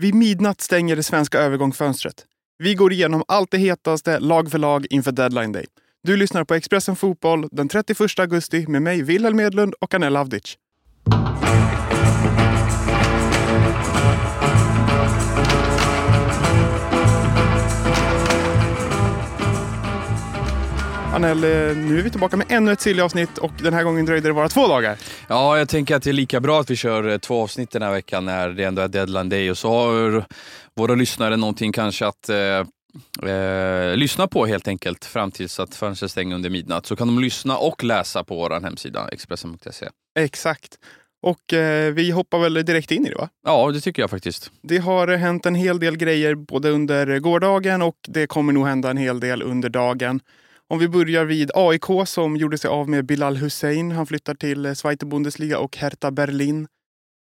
Vid midnatt stänger det svenska övergångsfönstret. Vi går igenom allt det hetaste lag för lag inför deadline day. Du lyssnar på Expressen Fotboll den 31 augusti med mig, Wilhelm Edlund och Anel Avdic. Anel, eh, nu är vi tillbaka med ännu ett Silly-avsnitt och den här gången dröjde det bara två dagar. Ja, jag tänker att det är lika bra att vi kör eh, två avsnitt den här veckan när det ändå är deadline day och så har våra lyssnare någonting kanske att eh, eh, lyssna på helt enkelt fram tills att fönstret stänger under midnatt. Så kan de lyssna och läsa på vår hemsida Expressen.se. Exakt. Och eh, vi hoppar väl direkt in i det va? Ja, det tycker jag faktiskt. Det har hänt en hel del grejer både under gårdagen och det kommer nog hända en hel del under dagen. Om vi börjar vid AIK som gjorde sig av med Bilal Hussein. Han flyttar till eh, Zweite Bundesliga och Hertha Berlin.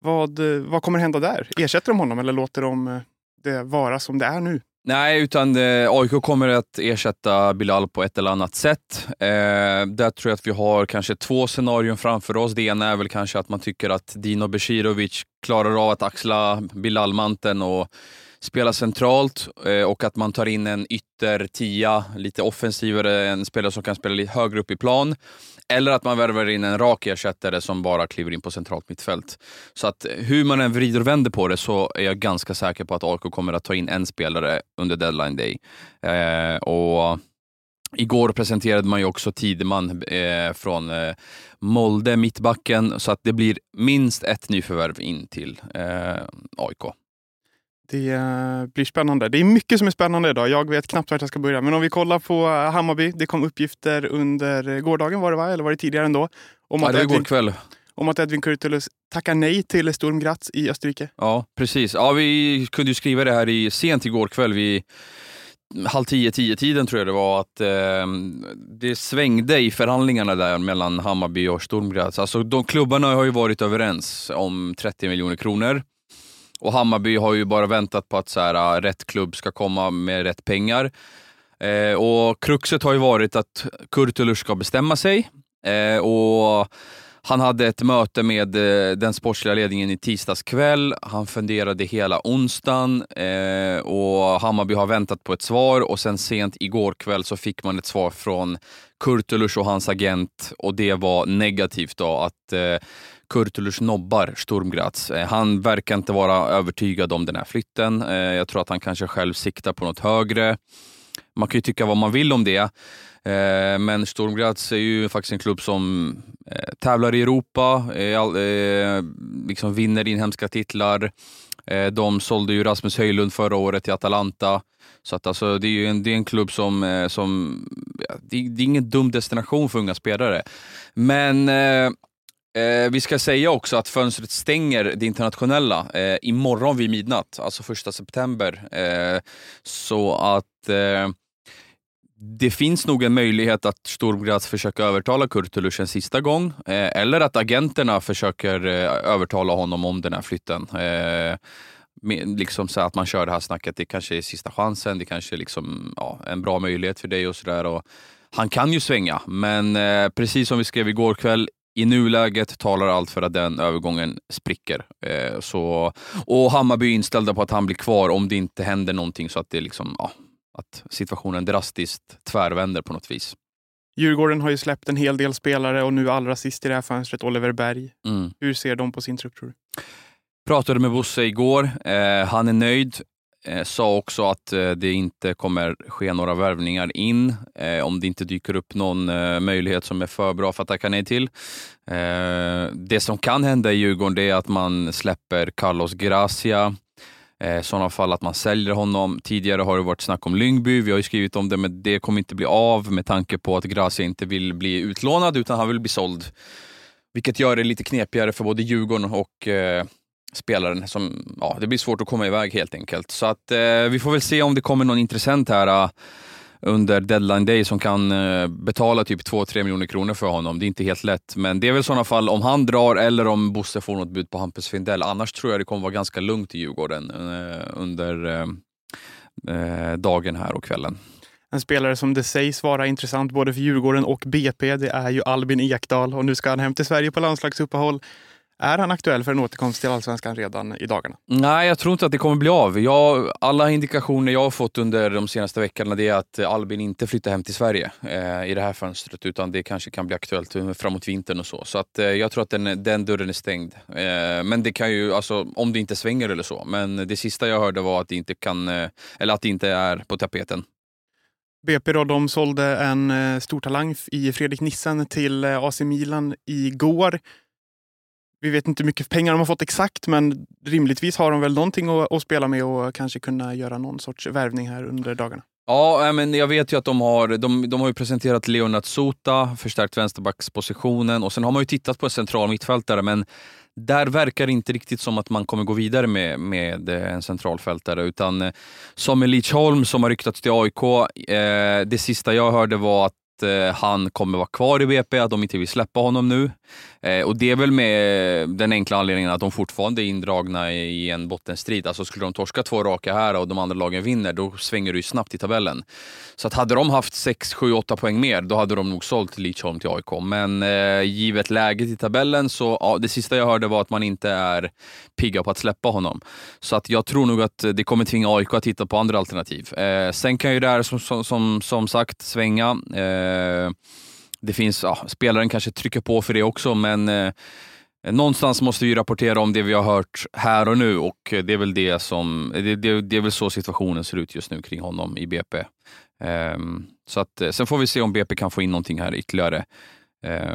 Vad, eh, vad kommer hända där? Ersätter de honom eller låter de eh, det vara som det är nu? Nej, utan eh, AIK kommer att ersätta Bilal på ett eller annat sätt. Eh, där tror jag att vi har kanske två scenarion framför oss. Det ena är väl kanske att man tycker att Dino Besirovic klarar av att axla Bilal-manteln och spela centralt eh, och att man tar in en ytter tia, lite offensivare, en spelare som kan spela lite högre upp i plan. Eller att man värvar in en rak ersättare som bara kliver in på centralt mittfält. Så att eh, hur man än vrider och vänder på det så är jag ganska säker på att AIK kommer att ta in en spelare under deadline day. Eh, och Igår presenterade man ju också Tideman eh, från eh, Molde, mittbacken, så att det blir minst ett nyförvärv in till eh, AIK. Det eh, blir spännande. Det är mycket som är spännande idag. Jag vet knappt vart jag ska börja. Men om vi kollar på eh, Hammarby. Det kom uppgifter under gårdagen var det va? Eller var det tidigare ändå? Om ja, det var igår kväll. Om att Edvin Kurtulus tackar nej till Sturm Graz i Österrike. Ja, precis. Ja, vi kunde ju skriva det här i, sent igår kväll. Vi, halv tio, tio tiden tror jag det var, att eh, det svängde i förhandlingarna där mellan Hammarby och Sturm Graz. Alltså, de klubbarna har ju varit överens om 30 miljoner kronor. Och Hammarby har ju bara väntat på att så här, äh, rätt klubb ska komma med rätt pengar. Eh, och Kruxet har ju varit att Kurtulus ska bestämma sig. Eh, och han hade ett möte med eh, den sportsliga ledningen i tisdags kväll. Han funderade hela onsdagen eh, och Hammarby har väntat på ett svar och sen sent igår kväll så fick man ett svar från Kurtulus och hans agent och det var negativt då att eh, Kurtulus nobbar Sturmgratz. Eh, han verkar inte vara övertygad om den här flytten. Eh, jag tror att han kanske själv siktar på något högre. Man kan ju tycka vad man vill om det. Eh, men Sturmgratz är ju faktiskt en klubb som tävlar i Europa, liksom vinner inhemska titlar. De sålde ju Rasmus Höjlund förra året till Atalanta. Så att alltså, det är ju en, det är en klubb som, som ja, det, är, det är ingen dum destination för unga spelare. Men Eh, vi ska säga också att fönstret stänger det internationella eh, imorgon vid midnatt, alltså första september. Eh, så att eh, det finns nog en möjlighet att Storgraz försöker övertala Kurtulus en sista gång. Eh, eller att agenterna försöker eh, övertala honom om den här flytten. Eh, med, liksom så att man kör det här snacket, det kanske är sista chansen, det kanske är liksom, ja, en bra möjlighet för dig och sådär. Han kan ju svänga, men eh, precis som vi skrev igår kväll, i nuläget talar allt för att den övergången spricker. Eh, så, och Hammarby är inställda på att han blir kvar om det inte händer någonting så att, det liksom, ja, att situationen drastiskt tvärvänder på något vis. Djurgården har ju släppt en hel del spelare och nu allra sist i det här fönstret Oliver Berg. Mm. Hur ser de på sin trupp tror du? Pratade med Bosse igår. Eh, han är nöjd. Eh, sa också att eh, det inte kommer ske några värvningar in eh, om det inte dyker upp någon eh, möjlighet som är för bra för att tacka nej till. Det som kan hända i Djurgården är att man släpper Carlos Gracia. I sådana fall att man säljer honom. Tidigare har det varit snack om Lyngby. Vi har ju skrivit om det, men det kommer inte bli av med tanke på att Gracia inte vill bli utlånad utan han vill bli såld. Vilket gör det lite knepigare för både Djurgården och spelaren som, ja, det blir svårt att komma iväg helt enkelt. Så att eh, vi får väl se om det kommer någon intressent här eh, under deadline day som kan eh, betala typ 2-3 miljoner kronor för honom. Det är inte helt lätt, men det är väl i sådana fall om han drar eller om Bosse får något bud på Hampus Findell. Annars tror jag det kommer vara ganska lugnt i Djurgården eh, under eh, eh, dagen här och kvällen. En spelare som det sägs vara intressant både för Djurgården och BP, det är ju Albin Ekdal och nu ska han hem till Sverige på landslagsuppehåll. Är han aktuell för en återkomst till allsvenskan redan i dagarna? Nej, jag tror inte att det kommer bli av. Jag, alla indikationer jag har fått under de senaste veckorna är att Albin inte flyttar hem till Sverige eh, i det här fönstret, utan det kanske kan bli aktuellt framåt vintern och så. Så att, eh, jag tror att den, den dörren är stängd. Eh, men det kan ju, alltså, om det inte svänger eller så. Men det sista jag hörde var att det inte, kan, eh, eller att det inte är på tapeten. BP då, de sålde en eh, stor talang i Fredrik Nissen till eh, AC Milan igår. Vi vet inte hur mycket pengar de har fått exakt, men rimligtvis har de väl någonting att, att spela med och kanske kunna göra någon sorts värvning här under dagarna. Ja, men jag vet ju att de har, de, de har ju presenterat Leonard Sota, förstärkt vänsterbackspositionen och sen har man ju tittat på en central mittfältare, men där verkar det inte riktigt som att man kommer gå vidare med, med eh, en centralfältare. Utan eh, Samuel Lidsholm som har ryktats till AIK, eh, det sista jag hörde var att Eh, han kommer vara kvar i BP, att de inte vill släppa honom nu. Eh, och det är väl med den enkla anledningen att de fortfarande är indragna i en bottenstrid. Alltså skulle de torska två raka här och de andra lagen vinner, då svänger det ju snabbt i tabellen. Så att hade de haft 6, 7, 8 poäng mer, då hade de nog sålt Lidsholm till AIK. Men eh, givet läget i tabellen så, ja, det sista jag hörde var att man inte är pigga på att släppa honom. Så att jag tror nog att det kommer tvinga AIK att titta på andra alternativ. Eh, sen kan ju det här som, som, som, som sagt svänga. Eh, Eh, det finns, ja, spelaren kanske trycker på för det också, men eh, någonstans måste vi rapportera om det vi har hört här och nu och det är väl det som, det, det, det är väl så situationen ser ut just nu kring honom i BP. Um, så att, eh, sen får vi se om BP kan få in någonting här ytterligare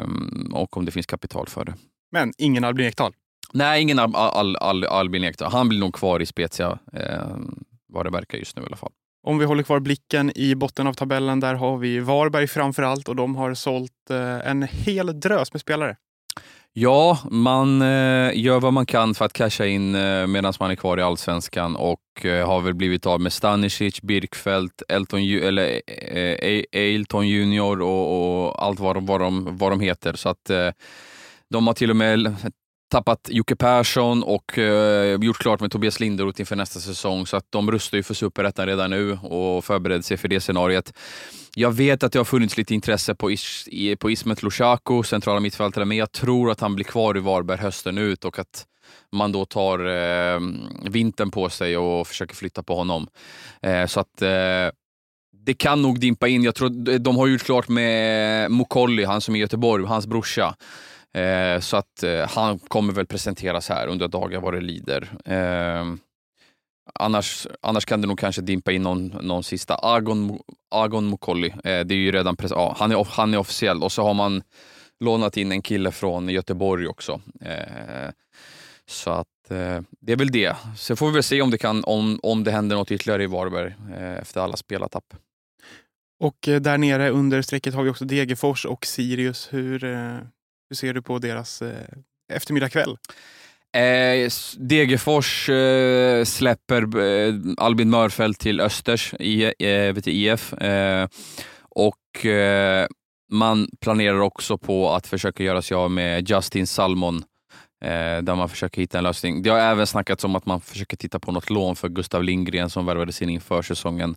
um, och om det finns kapital för det. Men ingen Albin Ekdal? Nej, ingen Al Al Al Albin Ekdal. Han blir nog kvar i Spezia, um, vad det verkar just nu i alla fall. Om vi håller kvar blicken i botten av tabellen, där har vi Varberg framför allt och de har sålt eh, en hel drös med spelare. Ja, man eh, gör vad man kan för att casha in eh, medan man är kvar i allsvenskan och har väl blivit av med Stanisic, Birkfeldt, Elton, eller, Ailton Junior och, och, allt vad de, vad, de, vad de heter. Så att de har till och med tappat Jocke Persson och eh, gjort klart med Tobias Linderoth inför nästa säsong. Så att de rustar ju för superettan redan nu och förbereder sig för det scenariet. Jag vet att det har funnits lite intresse på, Is på Ismet Lushaku, centrala mittfältare, men jag tror att han blir kvar i Varberg hösten ut och att man då tar eh, vintern på sig och försöker flytta på honom. Eh, så att eh, det kan nog dimpa in. Jag tror de har gjort klart med Mokolli, han som är i Göteborg, hans brorsa. Eh, så att eh, han kommer väl presenteras här under dagar vad det lider. Eh, annars, annars kan det nog kanske dimpa in någon, någon sista. Agon, Agon Mokolli, eh, det är ju redan ja, han, är, han är officiell och så har man lånat in en kille från Göteborg också. Eh, så att eh, det är väl det. Sen får vi väl se om det, kan, om, om det händer något ytterligare i Varberg eh, efter alla spelartapp. Och eh, där nere under strecket har vi också Degerfors och Sirius. Hur, eh, hur ser du på deras eh, eftermiddagkväll? Eh, Degerfors eh, släpper eh, Albin Mörfeldt till Östers i, eh, vet IF eh, och eh, man planerar också på att försöka göra sig av med Justin Salmon eh, där man försöker hitta en lösning. Det har även snackats om att man försöker titta på något lån för Gustav Lindgren som värvades in inför säsongen.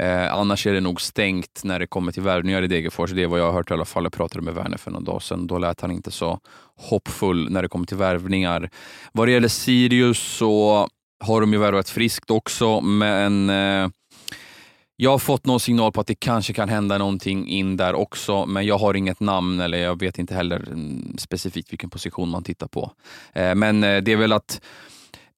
Eh, annars är det nog stängt när det kommer till värvningar i Degerfors. Det är vad jag har hört i alla fall. Jag pratade med Werner för någon dag sedan. Då lät han inte så hoppfull när det kommer till värvningar. Vad det gäller Sirius så har de ju värvat friskt också, men eh, jag har fått någon signal på att det kanske kan hända någonting in där också, men jag har inget namn eller jag vet inte heller mm, specifikt vilken position man tittar på. Eh, men eh, det är väl att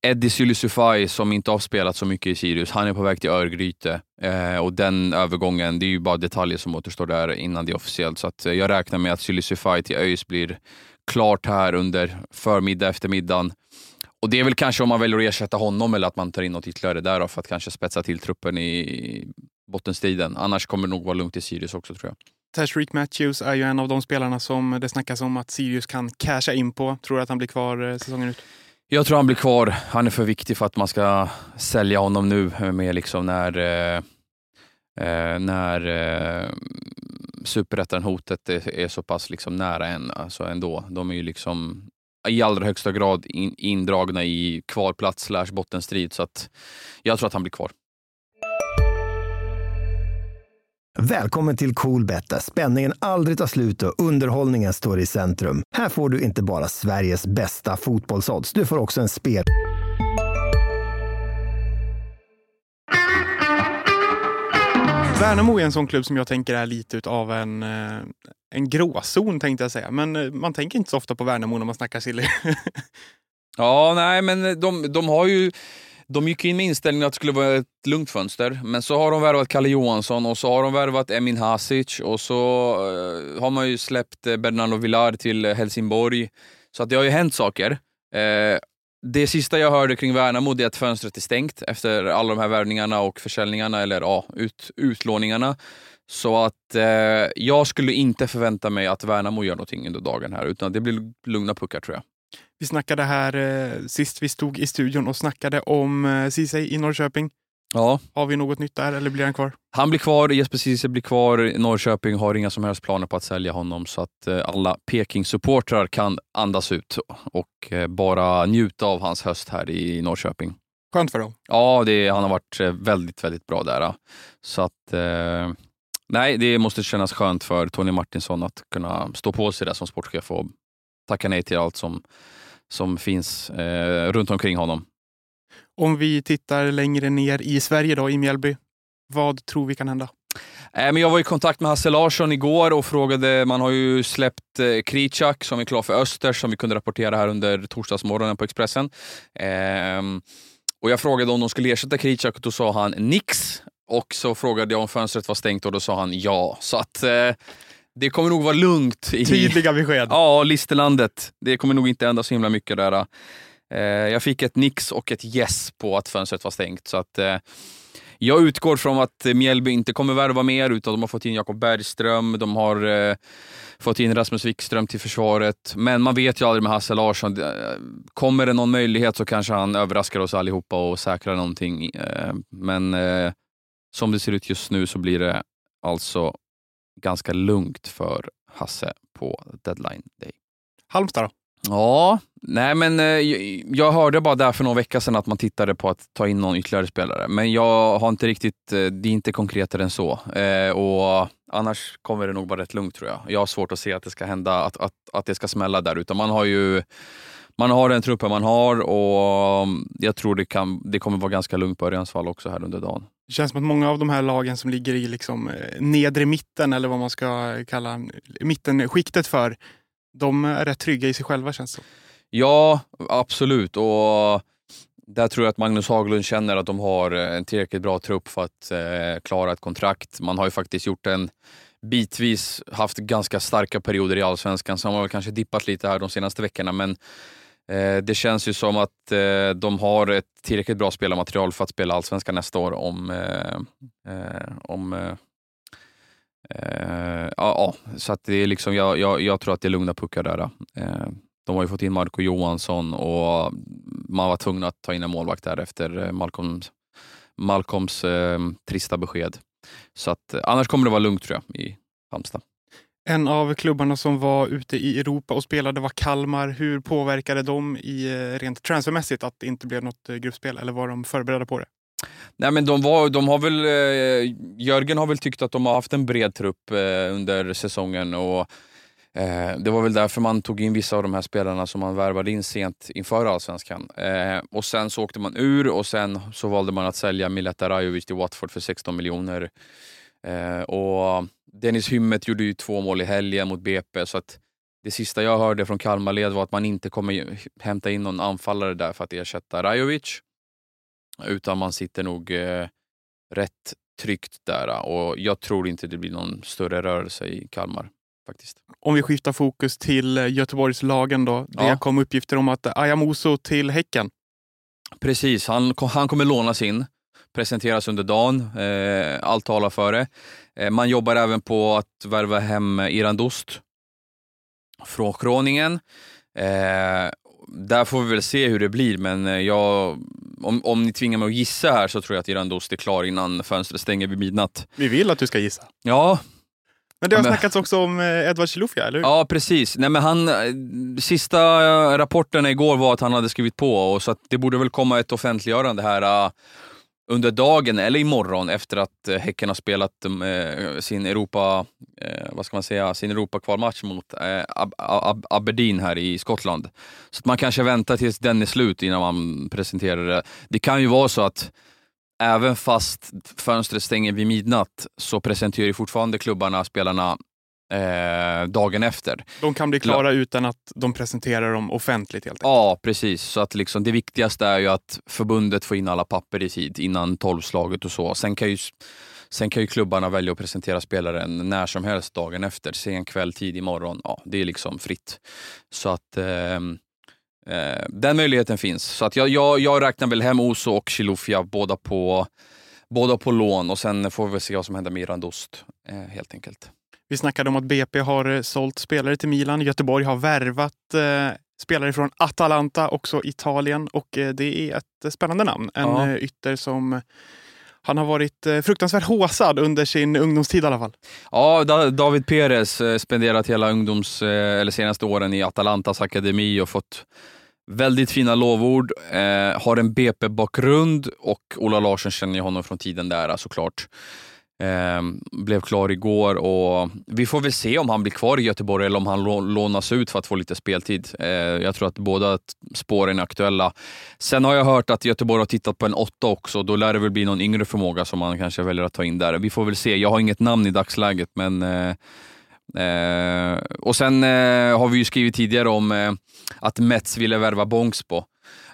Eddie Sylisufaj som inte har spelat så mycket i Sirius, han är på väg till Örgryte eh, och den övergången, det är ju bara detaljer som återstår där innan det är officiellt. Så att, eh, jag räknar med att Sylisufaj till ÖIS blir klart här under förmiddag, eftermiddagen. Och det är väl kanske om man väljer att ersätta honom eller att man tar in något ytterligare där för att kanske spetsa till truppen i bottenstriden. Annars kommer det nog vara lugnt i Sirius också tror jag. Tashreeq Matthews är ju en av de spelarna som det snackas om att Sirius kan casha in på. Tror du att han blir kvar eh, säsongen ut? Jag tror han blir kvar. Han är för viktig för att man ska sälja honom nu eh, med liksom när, eh, eh, när eh, superettan-hotet är, är, så pass liksom nära en, alltså ändå. De är ju liksom i allra högsta grad in, indragna i kvalplats slash bottenstrid så att jag tror att han blir kvar. Välkommen till Coolbet där spänningen aldrig tar slut och underhållningen står i centrum. Här får du inte bara Sveriges bästa fotbollsodds, du får också en spel... Värnamo är en sån klubb som jag tänker är lite av en, eh, en gråzon tänkte jag säga. Men eh, man tänker inte så ofta på Värnamo när man snackar silly. Ja, nej, men de, de har ju... De gick in med inställningen att det skulle vara ett lugnt fönster, men så har de värvat Kalle Johansson och så har de värvat Emin Hasic och så uh, har man ju släppt eh, Bernardo Villar till Helsingborg. Så att det har ju hänt saker. Uh, det sista jag hörde kring Värnamo är att fönstret är stängt efter alla de här värvningarna och försäljningarna, eller ja, ut, utlåningarna. Så att eh, jag skulle inte förvänta mig att Värnamo gör någonting under dagen här, utan det blir lugna puckar tror jag. Vi snackade här eh, sist vi stod i studion och snackade om eh, Ceesay i Norrköping. Ja. Har vi något nytt där eller blir han kvar? Han blir kvar, Jesper Ceesay blir kvar. Norrköping har inga som helst planer på att sälja honom så att eh, alla Peking-supportrar kan andas ut och eh, bara njuta av hans höst här i Norrköping. Skönt för dem. Ja, det, han har varit eh, väldigt, väldigt bra där. Så att, eh, nej, det måste kännas skönt för Tony Martinsson att kunna stå på sig där som sportchef och tacka nej till allt som, som finns eh, runt omkring honom. Om vi tittar längre ner i Sverige då, i Mjällby. Vad tror vi kan hända? Eh, men jag var i kontakt med Hasse Larsson igår och frågade, man har ju släppt eh, Kricak som är klar för Östers som vi kunde rapportera här under torsdagsmorgonen på Expressen. Ehm, och jag frågade om de skulle ersätta Kricak och då sa han nix. Och så frågade jag om fönstret var stängt och då sa han ja. Så att eh, det kommer nog vara lugnt. I, Tydliga besked. ja, Listerlandet. Det kommer nog inte hända så himla mycket där. Eh, jag fick ett nix och ett yes på att fönstret var stängt. Så att, eh, jag utgår från att Mjällby inte kommer värva mer, utan de har fått in Jakob Bergström, de har eh, fått in Rasmus Wikström till försvaret. Men man vet ju aldrig med Hasse Larsson. Kommer det någon möjlighet så kanske han överraskar oss allihopa och säkrar någonting. Eh, men eh, som det ser ut just nu så blir det alltså ganska lugnt för Hasse på deadline day. Halmstad då? Ja, nej men eh, jag hörde bara där för några veckor sedan att man tittade på att ta in någon ytterligare spelare. Men jag har inte riktigt, eh, det är inte konkretare än så. Eh, och annars kommer det nog vara rätt lugnt tror jag. Jag har svårt att se att det ska hända, att, att, att det ska smälla där. Utan man har ju man har den truppen man har och jag tror det, kan, det kommer vara ganska lugnt på Örjans fall också här under dagen. Det känns som att många av de här lagen som ligger i liksom nedre mitten eller vad man ska kalla mittenskiktet för, de är rätt trygga i sig själva känns det Ja, absolut. Och där tror jag att Magnus Haglund känner att de har en tillräckligt bra trupp för att eh, klara ett kontrakt. Man har ju faktiskt gjort en bitvis haft ganska starka perioder i Allsvenskan, så har kanske dippat lite här de senaste veckorna. Men eh, Eh, det känns ju som att eh, de har ett tillräckligt bra spelarmaterial för att spela Allsvenskan nästa år om, eh, om eh, Uh, ja, så att det är liksom, jag, jag, jag, tror att det är lugna puckar där. Uh, de har ju fått in Marco Johansson och man var tvungen att ta in en målvakt där efter Malcolms, Malcolms uh, trista besked. Så att, annars kommer det vara lugnt tror jag i Halmstad. En av klubbarna som var ute i Europa och spelade var Kalmar. Hur påverkade de i eh, rent transfermässigt att det inte blev något eh, gruppspel eller var de förberedda på det? Nej, men de, var, de har väl, eh, Jörgen har väl tyckt att de har haft en bred trupp eh, under säsongen. och eh, Det var väl därför man tog in vissa av de här spelarna som man värvade in sent inför allsvenskan. Eh, och Sen så åkte man ur och sen så valde man att sälja Mileta Rajovic till Watford för 16 miljoner. Eh, och Dennis Hymmet gjorde ju två mål i helgen mot BP. så att det sista jag hörde från Kalmarled var att man inte kommer hämta in någon anfallare där för att ersätta Rajovic. Utan man sitter nog eh, rätt tryggt där och jag tror inte det blir någon större rörelse i Kalmar. faktiskt. Om vi skiftar fokus till eh, Göteborgslagen då. Det ja. kom uppgifter om att Ayamoso till Häcken. Precis, han, han kommer lånas in, presenteras under dagen. Eh, allt talar för det. Eh, man jobbar även på att värva hem Iran Dost från Groningen. Eh, där får vi väl se hur det blir, men jag, om, om ni tvingar mig att gissa här så tror jag att Iran Dost är klar innan fönstret stänger vid midnatt. Vi vill att du ska gissa. Ja. Men det har men... snackats också om Edward Chilufya, eller hur? Ja, precis. Nej, men han, sista rapporten igår var att han hade skrivit på, och så det borde väl komma ett offentliggörande här under dagen eller imorgon efter att eh, Häcken har spelat eh, sin Europa, eh, vad ska man säga, sin Europakvalmatch mot eh, Ab Ab Aberdeen här i Skottland. Så att man kanske väntar tills den är slut innan man presenterar det. Det kan ju vara så att även fast fönstret stänger vid midnatt så presenterar ju fortfarande klubbarna spelarna eh, dagen efter. De kan bli klara utan att de presenterar dem offentligt helt enkelt. Ja, precis. Så att liksom, det viktigaste är ju att förbundet får in alla papper i tid innan tolvslaget och så. Sen kan ju, sen kan ju klubbarna välja att presentera spelaren när som helst dagen efter. Sen kväll, tidig morgon. Ja, det är liksom fritt. Så att eh, eh, den möjligheten finns. Så att jag, jag, jag räknar väl hem Oso och Chilufya båda på, båda på lån och sen får vi se vad som händer med Irandost eh, helt enkelt. Vi snackade om att BP har eh, sålt spelare till Milan. Göteborg har värvat eh, spelare från Atalanta, också Italien. Och eh, det är ett spännande namn. En ja. Eh, ytter som han har varit eh, fruktansvärt håsad under sin ungdomstid i alla fall. Ja, David Perez spenderat hela ungdoms, eller senaste åren i Atalantas akademi och fått väldigt fina lovord. Eh, har en BP-bakgrund och Ola Larsson känner ju honom från tiden där såklart. Ehm, blev klar igår och vi får väl se om han blir kvar i Göteborg eller om han lånas ut för att få lite speltid. Ehm, jag tror att båda spåren är aktuella. Sen har jag hört att Göteborg har tittat på en åtta också. Då lär det väl bli någon yngre förmåga som man kanske väljer att ta in där. Vi får väl se. Jag har inget namn i dagsläget, men eh, eh och sen eh, har vi ju skrivit tidigare om eh, att Mets ville värva Bångsbo.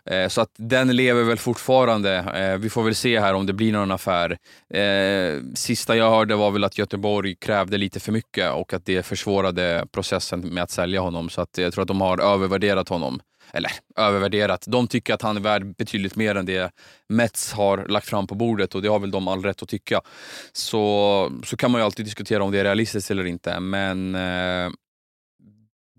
Eh, så att den lever väl fortfarande. Eh, vi får väl se här om det blir någon affär. Eh, sista jag hörde var väl att Göteborg krävde lite för mycket och att det försvårade processen med att sälja honom. Så att jag tror att de har övervärderat honom. Eller övervärderat. De tycker att han är värd betydligt mer än det Mets har lagt fram på bordet och det har väl de all rätt att tycka. Så, så kan man ju alltid diskutera om det är realistiskt eller inte, men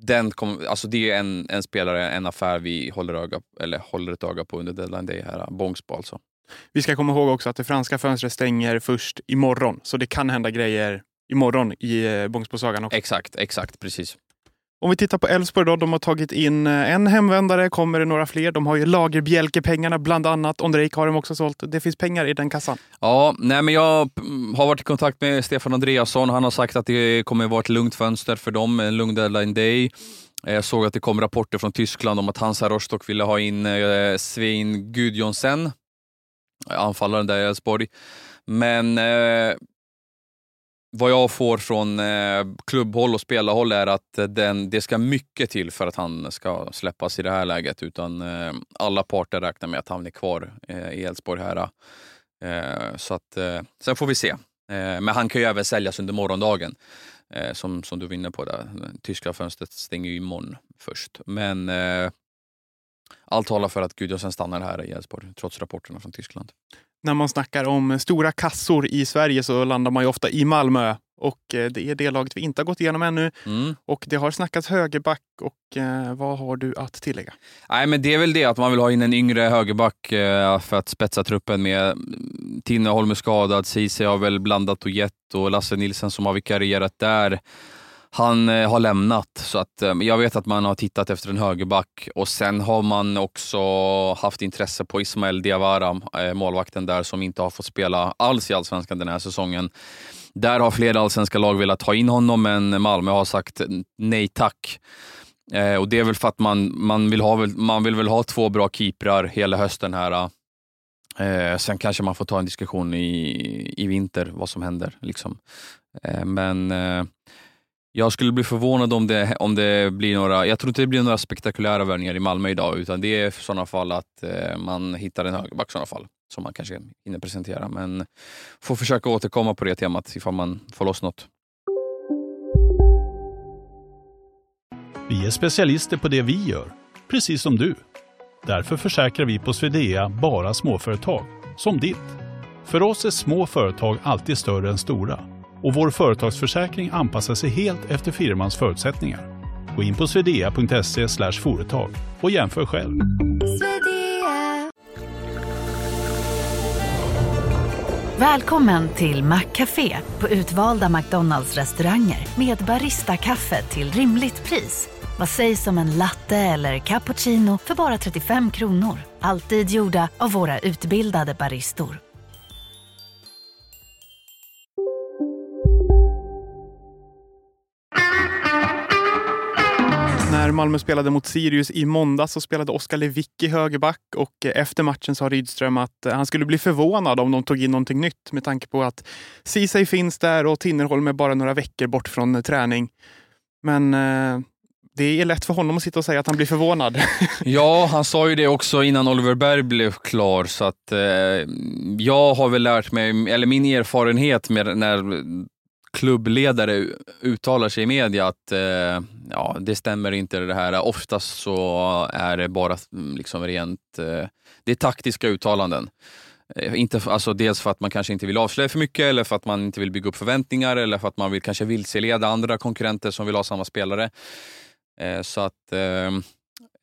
den kom, alltså det är en, en spelare, en affär vi håller, öga, eller håller ett öga på under deadline day här. Bångsbo alltså. Vi ska komma ihåg också att det franska fönstret stänger först imorgon. Så det kan hända grejer imorgon i eh, Bångsbosagan också. Exakt, exakt, precis. Om vi tittar på Elfsborg då, de har tagit in eh, en hemvändare, kommer det några fler? De har ju Lagerbjälke-pengarna bland annat. Ondrejk har de också sålt. Det finns pengar i den kassan. Ja, nej men jag mm, har varit i kontakt med Stefan Andreasson. Han har sagt att det kommer vara ett lugnt fönster för dem, en lugn deadline day. Jag såg att det kom rapporter från Tyskland om att Hansa Rostock ville ha in eh, Svein Gudjonsen, anfallaren där i Elfsborg. Men eh, vad jag får från eh, klubbhåll och spelarhåll är att eh, den, det ska mycket till för att han ska släppas i det här läget. Utan eh, alla parter räknar med att han är kvar eh, i Elfsborg här. Eh, så att, eh, sen får vi se. Eh, men han kan ju även säljas under morgondagen. Eh, som, som du var inne på, där. tyska fönstret stänger ju imorgon först. Men eh, allt talar för att Gudjohnsen stannar här i Elfsborg, trots rapporterna från Tyskland när man snackar om stora kassor i Sverige så landar man ju ofta i Malmö. Och eh, det är det laget vi inte har gått igenom ännu. Mm. Och det har snackats högerback. Och eh, vad har du att tillägga? Nej, men det är väl det att man vill ha in en yngre högerback eh, för att spetsa truppen med. Tinneholm är skadad, Ceesay har väl blandat och gett och Lasse Nilsson som har vikarierat där han eh, har lämnat. Så att, eh, jag vet att man har tittat efter en högerback och sen har man också haft intresse på Ismael Diawara, eh, målvakten där som inte har fått spela alls i Allsvenskan den här säsongen. Där har flera allsvenska lag velat ta in honom, men Malmö har sagt nej tack. Eh, och Det är väl för att man, man, vill ha, man vill väl ha två bra keeprar hela hösten här. Eh. eh, sen kanske man får ta en diskussion i, i vinter, vad som händer. Liksom. Eh, men eh, jag skulle bli förvånad om det, om det blir några, jag tror inte det blir några spektakulära värvningar i Malmö idag, utan det är i sådana fall att eh, man hittar en högerback i sådana fall, som man kanske hinner presentera. Men får försöka återkomma på det temat ifall man får loss något. Vi är specialister på det vi gör, precis som du. Därför försäkrar vi på Swedea bara småföretag, som ditt. För oss är små företag alltid större än stora och vår företagsförsäkring anpassar sig helt efter firmans förutsättningar. Gå in på swedea.se företag och jämför själv. Välkommen till Maccafé på utvalda McDonalds restauranger med Baristakaffe till rimligt pris. Vad sägs om en latte eller cappuccino för bara 35 kronor? Alltid gjorda av våra utbildade baristor. Malmö spelade mot Sirius i måndag så spelade Oskar Lewicki högerback och eh, efter matchen sa Rydström att eh, han skulle bli förvånad om de tog in någonting nytt med tanke på att Ceesay finns där och Tinnerholm är bara några veckor bort från eh, träning. Men eh, det är lätt för honom att sitta och säga att han blir förvånad. ja, han sa ju det också innan Oliver Berg blev klar, så att eh, jag har väl lärt mig, eller min erfarenhet med när klubbledare uttalar sig i media att eh, ja, det stämmer inte det här. Oftast så är det bara liksom rent, eh, det är taktiska uttalanden. Eh, inte, alltså dels för att man kanske inte vill avslöja för mycket eller för att man inte vill bygga upp förväntningar eller för att man vill kanske vilseleda andra konkurrenter som vill ha samma spelare. Eh, så att eh,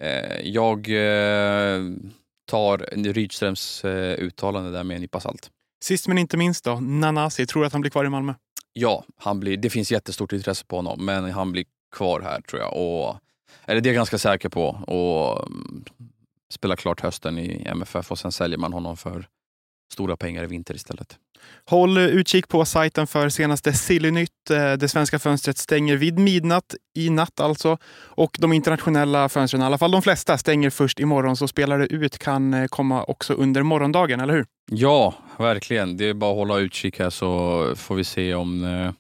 eh jag eh, tar Rydströms eh, uttalande där med en nypa salt. Sist men inte minst då, Nanasi, tror du att han blir kvar i Malmö? Ja, han blir, det finns jättestort intresse på honom, men han blir kvar här tror jag. Och, eller det är jag ganska säker på. Och mm, spela klart hösten i MFF och sen säljer man honom för stora pengar i vinter istället. Håll utkik på sajten för senaste Sillynytt. Eh, det svenska fönstret stänger vid midnatt i natt alltså. Och de internationella fönstren, i alla fall de flesta, stänger först imorgon. Så spelare ut kan eh, komma också under morgondagen, eller hur? Ja, verkligen. Det är bara att hålla utkik här så får vi se om, eh,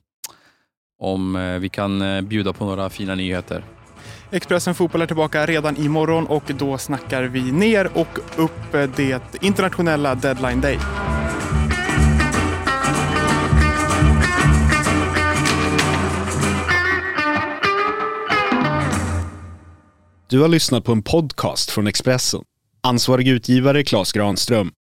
om vi kan bjuda på några fina nyheter. Expressen Fotboll är tillbaka redan imorgon och då snackar vi ner och upp det internationella deadline day. Du har lyssnat på en podcast från Expressen. Ansvarig utgivare Klas Granström